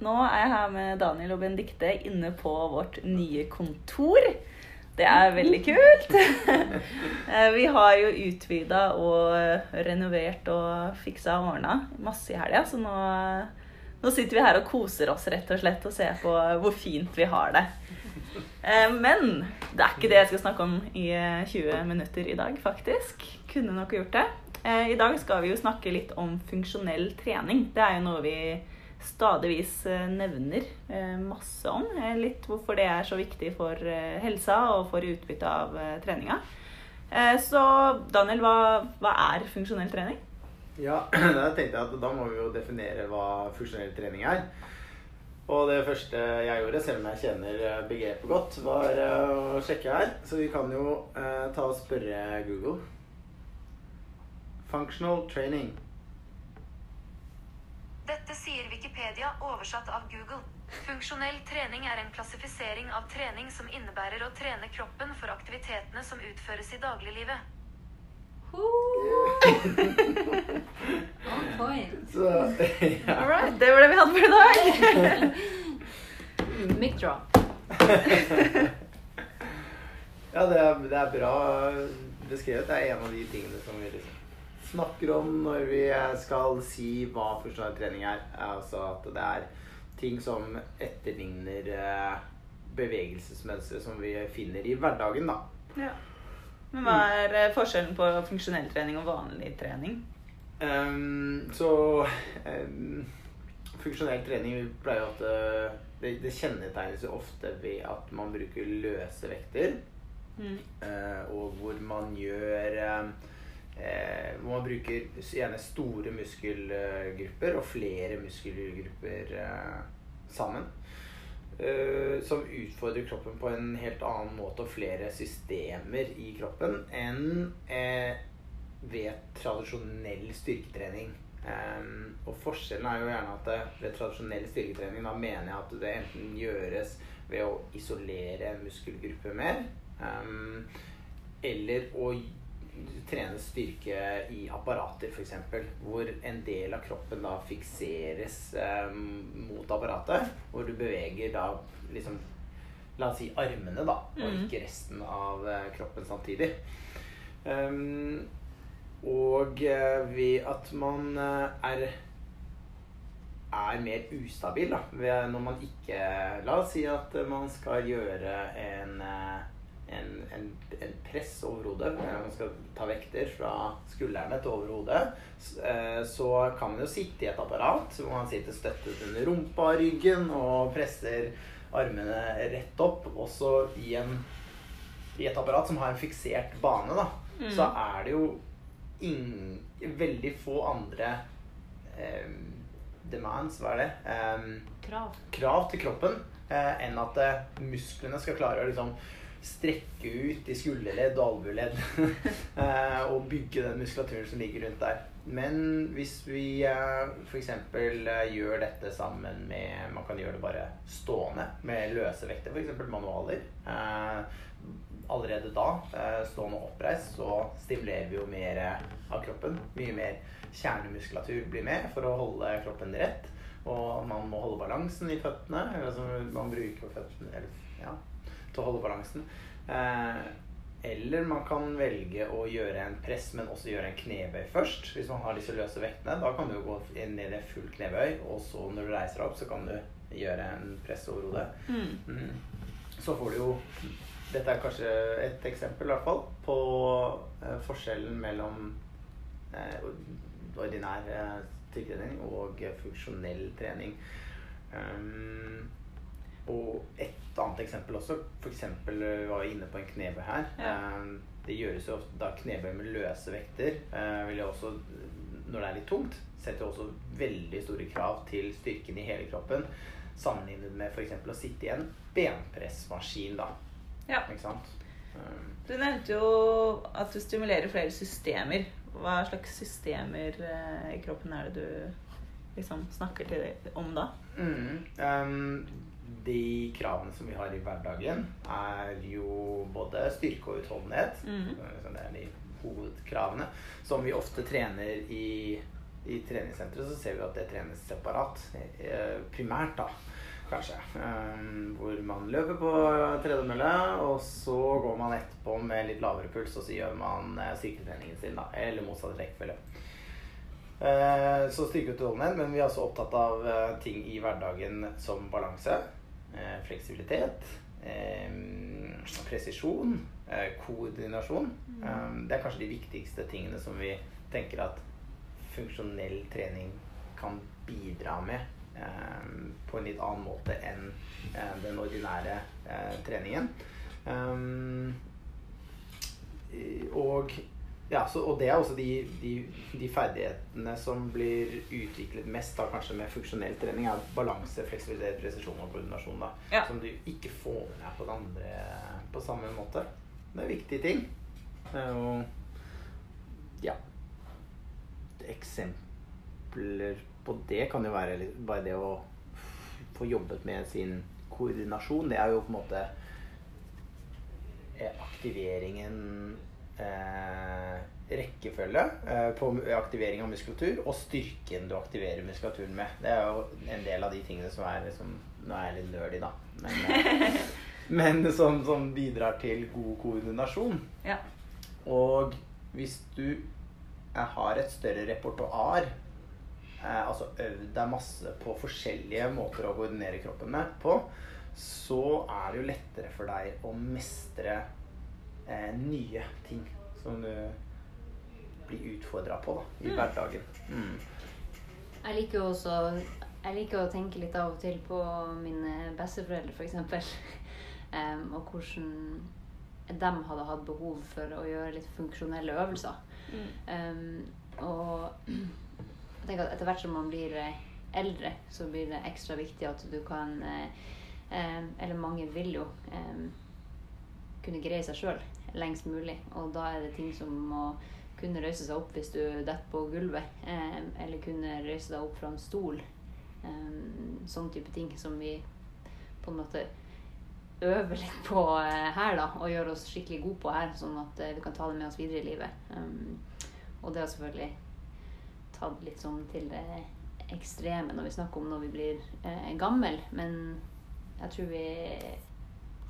Nå er jeg her med Daniel og Benedicte inne på vårt nye kontor. Det er veldig kult. Eh, vi har jo utvida og renovert og fiksa og ordna masse i helga, så nå, nå, sitter vi her og koser oss rett og slett og ser på hvor fint vi har det. Eh, men det er ikke det jeg skal snakke om i 20 eh, minutter i dag, faktisk. Kunne nok gjort det. I dag skal vi jo snakke litt om funksjonell trening. Det er jo noe vi stadigvis eh, nevner eh, masse om. Eh, litt hvorfor det er så viktig for helsa og for utbytte av treninga. Så Daniel, hva, hva er funksjonell trening? Ja, da tenkte jeg at da må vi jo definere hva funksjonell trening er. Og det første jeg gjorde, selv om jeg kjenner begrepet godt, var å sjekke her. Så vi kan jo ta og spørre Google. Functional training. Dette sier Wikipedia, oversatt av Google. Funksjonell trening er en klassifisering av trening som innebærer å trene kroppen for aktivitetene som utføres i dagliglivet. Så, ja. All right, det var det vi hadde for i dag. Mic drop. ja, det er, det er bra beskrevet. Det er en av de tingene som vi liksom snakker om når vi skal si hva funksjonell trening er. Altså at det er ting som etterligner eh, bevegelsesmønstre som vi finner i hverdagen, da. Ja. Men hva er eh, forskjellen på funksjonell trening og vanlig trening? Um, så um, funksjonell trening pleier at eh, det, det kjennetegnes ofte ved at man bruker løse vekter. Mm. Uh, og hvor man gjør uh, Eh, hvor man bruker gjerne store muskelgrupper og flere muskelgrupper eh, sammen. Eh, som utfordrer kroppen på en helt annen måte og flere systemer i kroppen enn eh, ved tradisjonell styrketrening. Um, og forskjellen er jo gjerne at det, ved tradisjonell styrketrening da mener jeg at det enten gjøres ved å isolere en muskelgruppe mer, eller å trene styrke i apparater, f.eks. Hvor en del av kroppen da fikseres eh, mot apparatet. Hvor du beveger da liksom La oss si armene, da, og mm. ikke resten av eh, kroppen samtidig. Um, og eh, ved at man eh, er er mer ustabil da, når man ikke La oss si at man skal gjøre en eh, en, en, en press over hodet. Man skal ta vekter fra skuldrene til over hodet. Eh, så kan man jo sitte i et apparat hvor man sitter støttet under rumpa og ryggen og presser armene rett opp. Også i, en, i et apparat som har en fiksert bane, da, mm. så er det jo ingen, veldig få andre eh, demands, hva er det? Um, krav. krav til kroppen eh, enn at eh, musklene skal klare å liksom strekke ut i skulderledd og albueledd eh, og bygge den muskulaturen som ligger rundt der. Men hvis vi uh, f.eks. gjør dette sammen med Man kan gjøre det bare stående med løse vekter, f.eks. manualer. allerede da, stående oppreist, så stimulerer vi jo mer av kroppen. Mye mer kjernemuskulatur blir med for å holde kroppen rett. Og man må holde balansen i føttene. Altså man bruker føttene eller, ja, til å holde balansen. Eh, eller man kan velge å gjøre en press, men også gjøre en knebøy først. Hvis man har disse løse vektene. Da kan du gå ned i full knebøy, og så når du reiser deg opp, så kan du gjøre en press over hodet. Mm. Mm. Så får du jo Dette er kanskje et eksempel, i hvert fall, på eh, forskjellen mellom eh, ordinær eh, styrketrening og funksjonell trening. Um, og et annet eksempel også. F.eks. Eh, var jeg inne på en knebøy her. Ja. Eh, det gjøres jo ofte da knebøy med løse vekter. Eh, vil jeg også, når det er litt tungt, setter også veldig store krav til styrken i hele kroppen. sammenlignet med f.eks. å sitte i en benpressmaskin. da. Ja. Ikke sant? Du nevnte jo at du stimulerer flere systemer. Hva slags systemer i kroppen er det du liksom snakker til om da? Mm. Um, de kravene som vi har i hverdagen, er jo både styrke og utholdenhet. Mm. Det er de hovedkravene. Som vi ofte trener i, i treningssenteret, så ser vi at det trenes separat. eh, Primært, da, kanskje. Um, hvor man løper på tredemølle, og så går man etterpå med litt lavere puls, og så gjør man eh, styrketreningen sin, da. Eller motsatt rekkefølge. Eh, Så styrke og utholdenhet, men vi er også opptatt av eh, ting i hverdagen som balanse, eh, fleksibilitet, eh, presisjon, eh, koordinasjon. Eh, Det er kanskje de viktigste tingene som vi tenker at funksjonell trening kan bidra med eh, på en litt annen måte enn eh, den ordinære eh, treningen. Og ja, så, og det er også de, de, de ferdighetene som blir utviklet mest da, kanskje med funksjonell trening, er balanse, fleksibilitet, presisjon og koordinasjon. da, Ja. Som du ikke får med deg på det andre på samme måte. Det er viktige ting. Er Ja. Eksempler på det kan jo være bare det å få jobbet med sin koordinasjon. Det er jo på en måte eh, aktiveringen rekkefølge eh, på aktivering av muskulatur og styrken du aktiverer muskulaturen med. Det er jo en del av de tingene som er liksom Nå er jeg litt nerdy, da. Men, eh, men som, som bidrar til god koordinasjon. Ja. Og hvis du eh, har et større repertoar eh, Altså øvd deg masse på forskjellige måter å koordinere kroppen med på, så er det jo lettere for deg å mestre eh, nye ting som du blir utfordra på da, i Mm. hverdagen. Mm. Jeg liker jo også jeg liker å tenke litt av og til på mine besteforeldre, f.eks. Um, og hvordan de hadde hatt behov for å gjøre litt funksjonelle øvelser. Mm. Um, og jeg tenker at etter hvert som man blir eldre, så blir det ekstra viktig at du kan eh, Eller mange vil jo um, kunne greie seg sjøl lengst mulig. Og da er det ting som må kunne røyse seg opp hvis du detter på gulvet. em, eller kunne røyse deg opp fra en stol. Um, sånn type ting som vi på en måte øver litt på eh, her, da. Og gjør oss skikkelig gode på her, sånn at eh, vi kan ta det med oss videre i livet. Og det har selvfølgelig tatt litt sånn til det ekstreme når vi snakker om når vi blir eh, gammel. Men jeg tror vi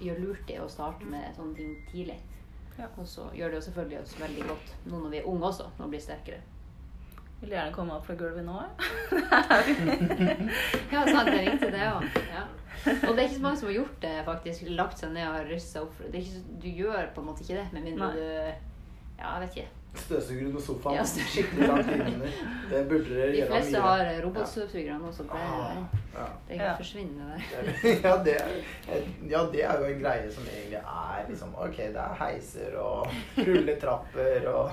gjør lurt i å starte med sånne ting tidlig. Ja. Og så gjør det jo selvfølgelig oss veldig godt nå når vi er unge også, når vi blir sterkere. Vil du gjerne komme opp fra gulvet nå? Ja, sant, det er riktig det òg. Ja. Og det er ikke så mange som har gjort det, faktisk. Lagt seg ned og røst opp. ikke, du gjør på en måte ikke det, med mindre Nei. du Ja, jeg vet ikke. Støvsuger under sofaen. Ja, støv- Skikkelig langt innunder. Det burde dere De fleste mye. har robotstøvsugere nå, så det, Ah, ja. det Ja. forsvinner der. ja, det er, ja, det er jo en greie som egentlig er liksom Ok, det er heiser og rulletrapper og,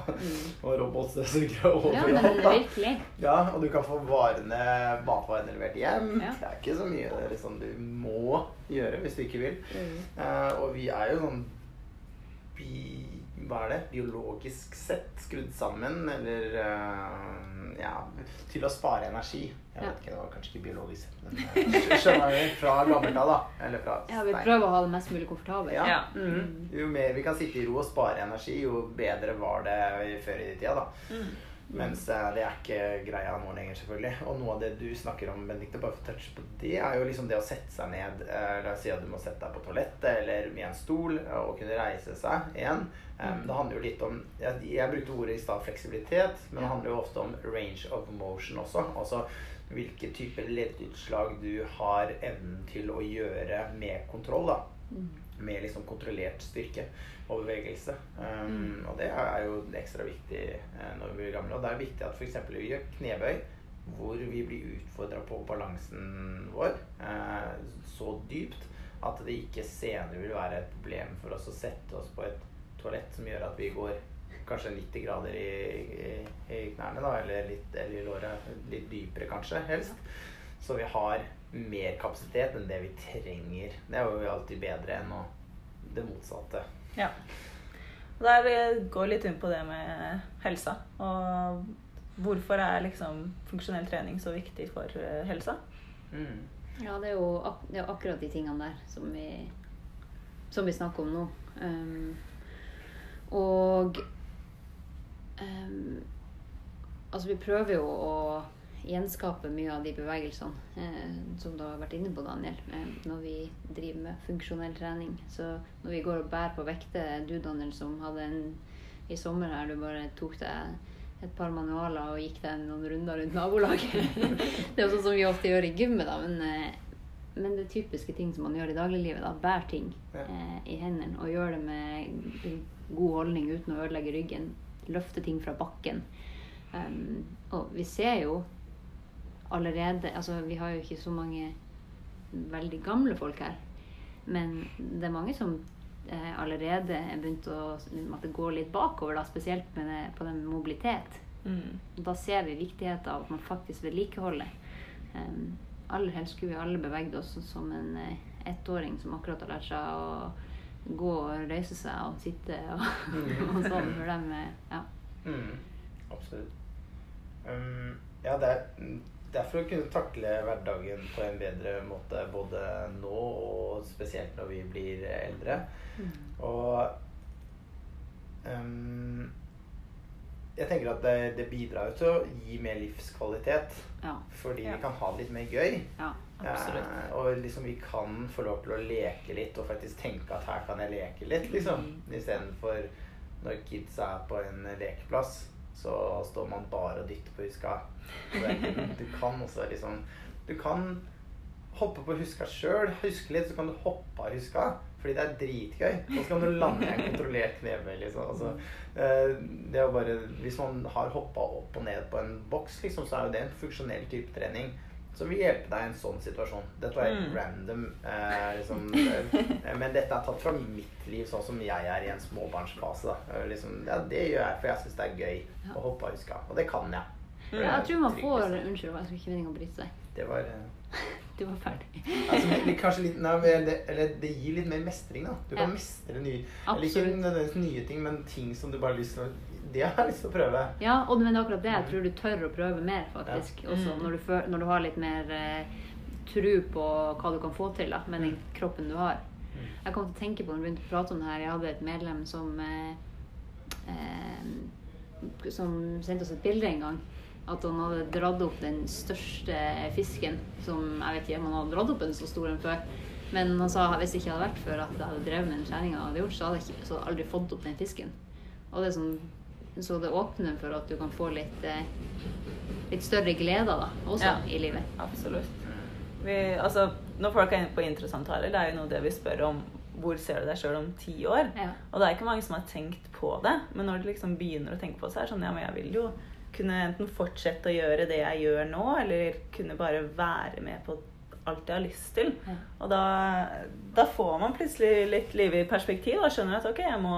og robotstøvsugere overalt. Ja, men virkelig. Ja, og du kan få varene, matvarene levert hjem. Ja. Det er ikke så mye det er liksom, du må gjøre hvis du ikke vil. Mm. Uh, og vi er jo sånn bi, Hva er det? Biologisk sett skrudd sammen, eller uh, Ja, til å spare energi. Jeg Ja. vet ikke, det var kanskje ikke biologisk sett, men eh, skjønner du? Fra gammelt av, da. Eller fra Ja, vi prøver å ha det mest mulig komfortabelt. Ja. Ja. mhm. Jo mer vi kan sitte i ro og spare energi, jo bedre var det før i tida, da. Mm. Mens eh, det er ikke greia nå lenger, selvfølgelig. Og noe av det du snakker om, Benedicte, bare for å touche på det, er jo liksom det å sette seg ned. Eh, la oss si at du må sette deg på toalettet eller med en stol eh, og kunne reise seg igjen. Um, det handler jo litt om Jeg, jeg brukte ordet i stad fleksibilitet, men det handler jo ofte om range of motion også. Altså hvilke typer leddutslag du har evnen til å gjøre med kontroll. da Mm. Med liksom kontrollert styrke og bevegelse. Um, Og det er jo ekstra viktig eh, når vi blir gamle. Og det er viktig at f.eks. vi gjør knebøy hvor vi blir utfordra på balansen vår eh, så dypt at det ikke senere vil være et problem for oss å sette oss på et toalett som gjør at vi går kanskje 90 grader i, i, i knærne, da, eller litt eller i låret litt dypere kanskje, helst. Så vi har mer kapasitet enn det vi trenger. Det er jo alltid bedre enn å, det motsatte. Ja. Og Der eh, går litt inn på det med helsa. Og hvorfor er liksom funksjonell trening så viktig for eh, helsa? Mm. Ja, det er, jo ak det er akkurat de tingene der som vi, som vi snakker om nå. Um, og um, Altså, vi prøver jo å gjenskape mye av de bevegelsene eh, som du har vært inne på, Daniel, eh, når vi driver med funksjonell trening. Så når vi går og bærer på vekter Du, Daniel, som hadde en i sommer her, du bare tok deg et par manualer og gikk deg noen runder rundt nabolaget. det er jo sånn som vi ofte gjør i gymmet, da. Men, eh, men det typiske ting som man gjør i dagliglivet. da, Bær ting eh, i hendene og gjør det med god holdning uten å ødelegge ryggen. Løfte ting fra bakken. Um, og vi ser jo allerede Altså, vi har jo ikke så mange veldig gamle folk her. Men det er mange som eh, allerede er begynt å måtte gå litt bakover, da, spesielt med det, på den mobilitet. Mm. Da ser vi viktigheten av at man faktisk vedlikeholder. Um, aller helst skulle vi alle beveget oss som en eh, ettåring som akkurat har lært seg å gå og reise seg og sitte og, og sånn. For dem, eh, ja. Mm. Absolutt. Um, ja, det er, det er for å kunne takle hverdagen på en bedre måte både nå og spesielt når vi blir eldre. Og um, jeg tenker at det, det bidrar jo til å gi mer livskvalitet. ja. Fordi Ja. vi kan ha det litt mer gøy. ja. Eh, og liksom vi kan få lov til å leke litt og faktisk tenke at her kan jeg leke litt, liksom. Mm. Istedenfor når kids er på en lekeplass, så står man bare og dytter på huska. Du kan også liksom Du kan hoppe på huska sjøl, huske litt, så kan du hoppe av huska. Fordi det er dritgøy. Og så kan du lande i en kontrollert knebøy. Liksom. Altså, eh, det er jo bare, hvis man har hoppa opp og ned på en boks, liksom, så er jo det en funksjonell type trening som vil hjelpe deg i en sånn situasjon. Dette var helt Mm. random, eh, liksom, eh, men dette er tatt fra mitt liv, sånn som jeg er i en småbarnsfase. Eh, Liksom, ja, det gjør jeg, for jeg syns det er gøy Ja. å hoppe av huska. Og det kan jeg. Mm. Jeg tror man får. Unnskyld, jeg skulle ikke meningen å bryte deg. Det var eh, Du var ferdig. altså, kanskje litt, nei, det, eller det gir litt mer mestring, da. Du kan Ja. mestre nye Eller ikke nødvendigvis nye ting, men ting som du bare har lyst til å Det har jeg lyst til å prøve. Ja, og men det er akkurat det. Jeg tror du tør å prøve mer, faktisk. Ja. Også Mm. når du, føl- når du har litt mer eh, tro på hva du kan få til da, med den Mm. kroppen du har. Jeg kom til å tenke på når vi begynte å prate om det her, jeg hadde et medlem som eh, eh, som sendte oss et bilde en gang. At han hadde dratt opp den største fisken som Jeg vet ikke om han hadde dratt opp en så stor en før. Men han sa hvis det ikke hadde vært for at jeg hadde drevet med den skjæringa, så hadde jeg ikke, så hadde aldri fått opp den fisken. Og det er sånn, så det åpner for at du kan få litt, eh, litt større gleder da, også Ja. i livet. Absolutt. Vi, altså, når folk er inne på introsamtaler, det er jo noe det vi spør om hvor ser du deg sjøl om ti år? Ja. Og det er ikke mange som har tenkt på det, men når du liksom begynner å tenke på det, så er det sånn ja, men jeg vil jo kunne enten fortsette å gjøre det jeg gjør nå, eller kunne bare være med på alt jeg har lyst til. Ja. Og da, da får man plutselig litt liv i perspektiv og skjønner at ok, jeg må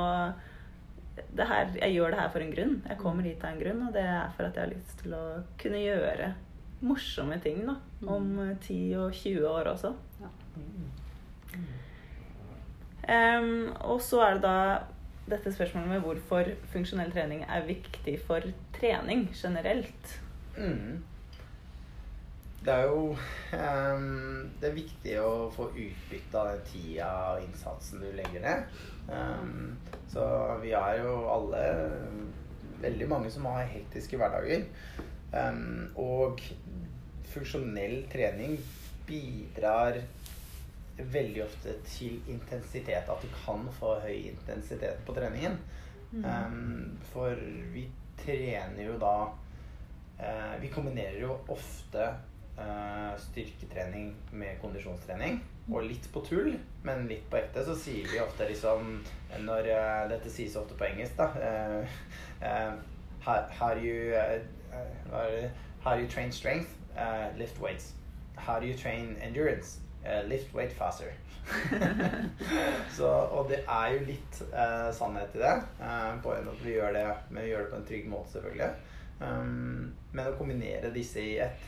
her, Jeg gjør det her for en grunn. Jeg kommer hit av en grunn, og det er for at jeg har lyst til å kunne gjøre morsomme ting da, om eh, 10 og 20 år også. Ja. Um, og så er det da dette spørsmålet med hvorfor funksjonell trening er viktig for trening generelt. Mm. Det er jo um, Det er viktig å få utbytte av den tida og innsatsen du legger ned. Um, så vi er jo alle veldig mange som har hektiske hverdager. Um, og funksjonell trening bidrar veldig ofte til intensitet. At du kan få høy intensitet på treningen. Ehm, for vi trener jo da uh, Vi kombinerer jo ofte eh, styrketrening med kondisjonstrening. Og litt på tull, men litt på ekte. Så sier vi ofte liksom Når uh, Dette sies ofte på engelsk, da. eh, eh, how, how do you? How you train strength? Lift weights. How do you train endurance? Uh, lift weight faster. så, og det er jo litt uh, sannhet i det. Uh, på en måte vi gjør det, men vi gjør det på en trygg måte, selvfølgelig. Um, men å kombinere disse i ett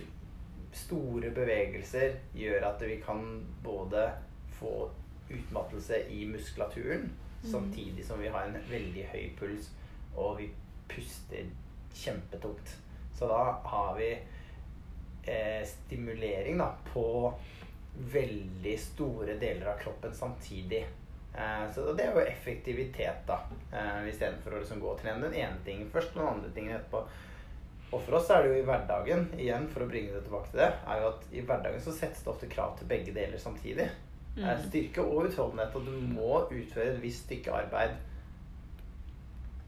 store bevegelser gjør at vi kan både få utmattelse i muskulaturen, samtidig som vi har en veldig høy puls, og vi puster kjempetungt. Så da har vi eh, stimulering da, på veldig store deler av kroppen samtidig. Eh, så det er jo effektivitet, da. Eh, Istedenfor å liksom gå og trene den ene tingen først og den andre tingen etterpå. Og for oss er det jo i hverdagen, igjen for å bringe det tilbake til det, er jo at i hverdagen så settes det ofte krav til begge deler samtidig. Mm. Styrke og utholdenhet, og du må utføre et visst stykke arbeid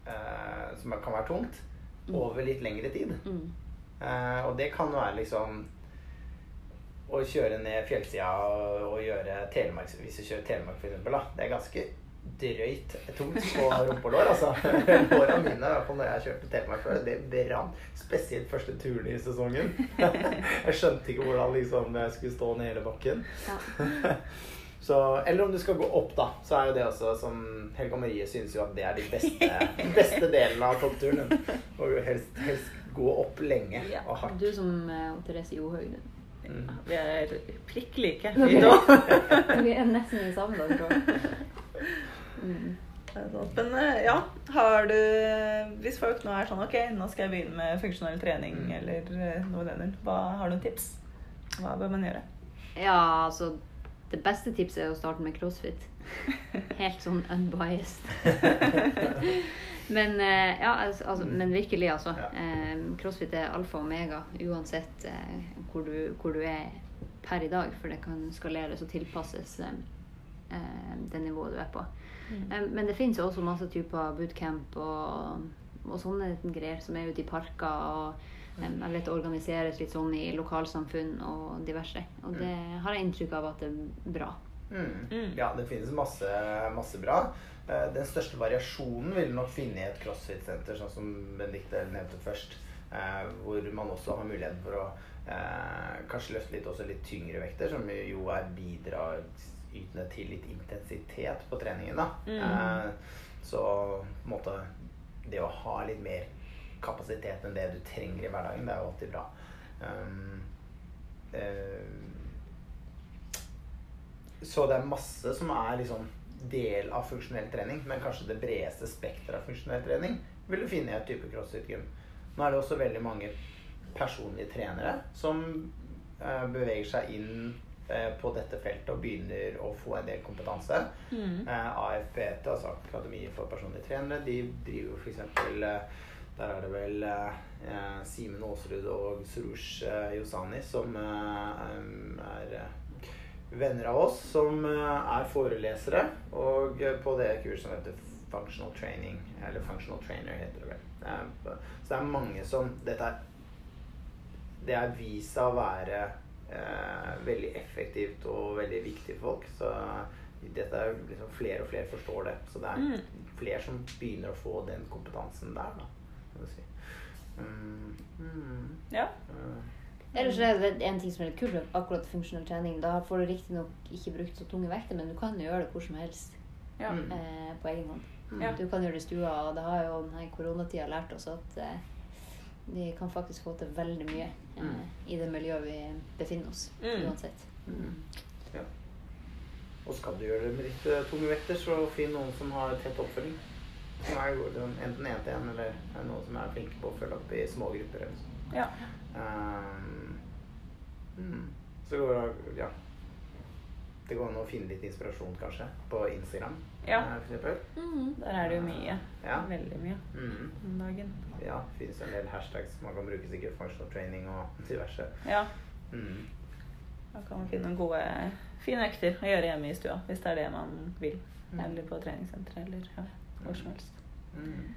eh, som kan være tungt, over litt lengre tid. Mm. Eh, og det kan være liksom å kjøre ned fjellsida og, og gjøre Telemark Hvis du kjører Telemark, for eksempel, da. Det er ganske drøyt tungt på rumpe og lår, altså. Låra mine, i hvert fall når jeg kjørte Telemark før, det brant. Spesielt første turen i sesongen. Jeg skjønte ikke hvordan liksom, jeg skulle stå ned hele bakken. Ja. Så, eller om du skal gå opp, da, så er jo det også som Helga Marie syns jo at det er de beste, beste delene av toppturen. Og helst, helst gå opp lenge Ja. og hardt. Du som uh, Therese Johaug. du. Mm. Vi er prikk like. Vi to. Vi er nesten i samme dag, tror jeg. Mm. Men eh, ja, har du Hvis folk nå er sånn Ok, nå skal jeg begynne med funksjonell trening Mm. eller eh, noe den hva har du noen tips? Hva bør man gjøre? Ja, altså Det beste tipset er å starte med crossfit. Helt sånn unbiased. men eh, ja, altså, altså, men virkelig, altså. Ja. Crossfit er alfa og omega uansett hvor, du, hvor du er per i dag. For det kan skaleres og tilpasses det nivået du er på. Eh, men det fins også masse typer bootcamp og, og sånne greier som er ute i parker. og jeg vet det organiseres litt sånn i lokalsamfunn og diverse. Og det har jeg inntrykk av at det er bra. Mm. Mm. Ja, det finnes masse, masse bra. Eh, Den største variasjonen vil du nok finne i et crossfit-senter, sånn som Benedicte nevnte først. eh, Hvor man også har muligheten for å eh, kanskje løfte litt, også litt tyngre vekter, som jo er bidragsytende til litt intensitet på treningen. Da. Mm. Eh, Så på en måte det å ha litt mer kapasitet enn det du trenger i hverdagen, det er jo alltid bra. Um, eh, så det er masse som er liksom del av funksjonell trening, men kanskje det bredeste spekteret av funksjonell trening vil du finne i et type crossfit-gym. Nå er det også veldig mange personlige trenere som eh, beveger seg inn eh, på dette feltet og begynner å få en del kompetanse. Mm. Eh, AFPT, altså Akademi for personlige trenere, de driver f.eks. Eh, der er det vel eh, eh, Simen Aasrud og Surush eh, Yosani som eh, er eh, venner av oss, som eh, er forelesere. Og eh, på det kurset som heter Functional Training, eller Functional Trainer heter det vel. Eh, så det er mange som Dette er Det er vist å være eh, veldig effektivt og veldig viktig for folk. Så dette er liksom flere og flere forstår det. Så det er Mm. flere som begynner å få den kompetansen der, da. Si. Mm, mm, Ja. eh, Ellers er det en ting som er litt kult med akkurat funksjonell trening. Da får du riktignok ikke brukt så tunge vekter, men du kan jo gjøre det hvor som helst ja. Mm. eh, på egen hånd. Ja. Du kan gjøre det i stua, og det har jo denne koronatida lært oss at eh, vi kan faktisk få til veldig mye eh, Mm. i det miljøet vi befinner oss, Mm. uansett. mm. Ja. Og skal du gjøre det med litt eh, tunge vekter, så finn noen som har tett oppfølging. Som er enten én til én, eller er noen som er flinke på å følge opp i små grupper. Eller sånn. ja. Um, mm. Så går det Ja. Det går an å finne litt inspirasjon, kanskje, på Instagram. Ja. eh, For. Mm. Der er det jo mye. Ja. Veldig mye Mm. om dagen. Ja, det finnes en del hashtags man kan bruke sikkert functional training og diverse. Ja. Mm. Da kan man finne noen gode, fine økter å gjøre hjemme i stua, hvis det er det man vil. Mm. Eller på treningssenter, eller ja, hvor som helst. Mm.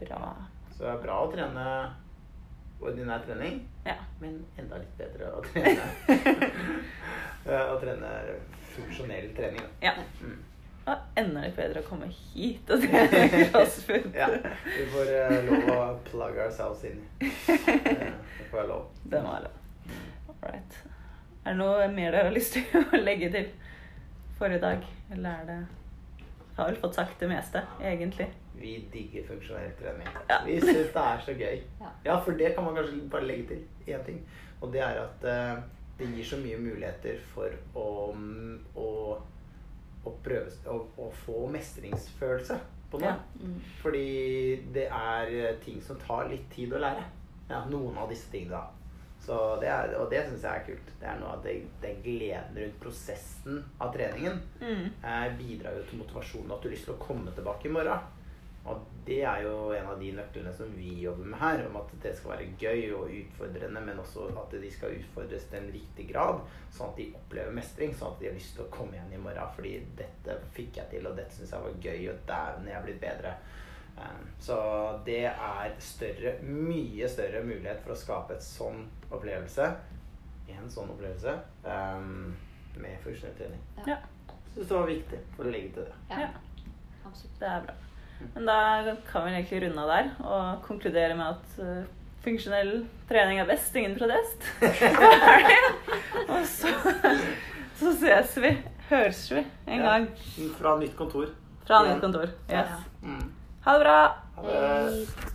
Bra. Så det er bra å trene ordinær trening, Ja. men enda litt bedre å trene Å trene funksjonell trening. da. ja. Mm. Og enda litt bedre å komme hit og trene crossfit. Ja, vi får uh, lov å plug ourselves inn. Det får være lov. Det må være lov. Alright. Er det noe mer dere har lyst til å legge til forrige dag? Eller er det jeg Har vel fått sagt det meste, egentlig. Vi digger funksjonell trening. Ja. Vi syns det er så gøy. Ja. Ja, for det kan man kanskje bare legge til én ting. Og det er at uh, det gir så mye muligheter for å, å, å prøve å, å få mestringsfølelse på noe. Ja. Mm. Fordi det er eh, ting som tar litt tid å lære. Ja, noen av disse tingene. Så det er, og det syns jeg er kult. Det er noe av det, det gleden rundt prosessen av treningen Mm. eh, bidrar jo til motivasjonen at du har lyst til å komme tilbake i morgen. Og det er jo en av de nøklene som vi jobber med her, om at det skal være gøy og utfordrende, men også at de skal utfordres til en riktig grad, sånn at de opplever mestring, sånn at de har lyst til å komme igjen i morgen. Fordi dette fikk jeg til, og dette syns jeg var gøy, og dæven, jeg er blitt bedre. Um, Så det er større, mye større mulighet for å skape et sånn opplevelse, en sånn opplevelse, um, med funksjonell trening. Ja. Syns det var viktig for å legge til det. Ja. Ja. Absolutt. Det er bra. Men da kan vi egentlig runde av der og konkludere med at eh, funksjonell trening er best, ingen protest. og så, så, ses vi, høres vi en ja. gang. Fra nytt kontor. Fra nytt kontor. Yes. Ja. Mm. Ha det bra. Ha det.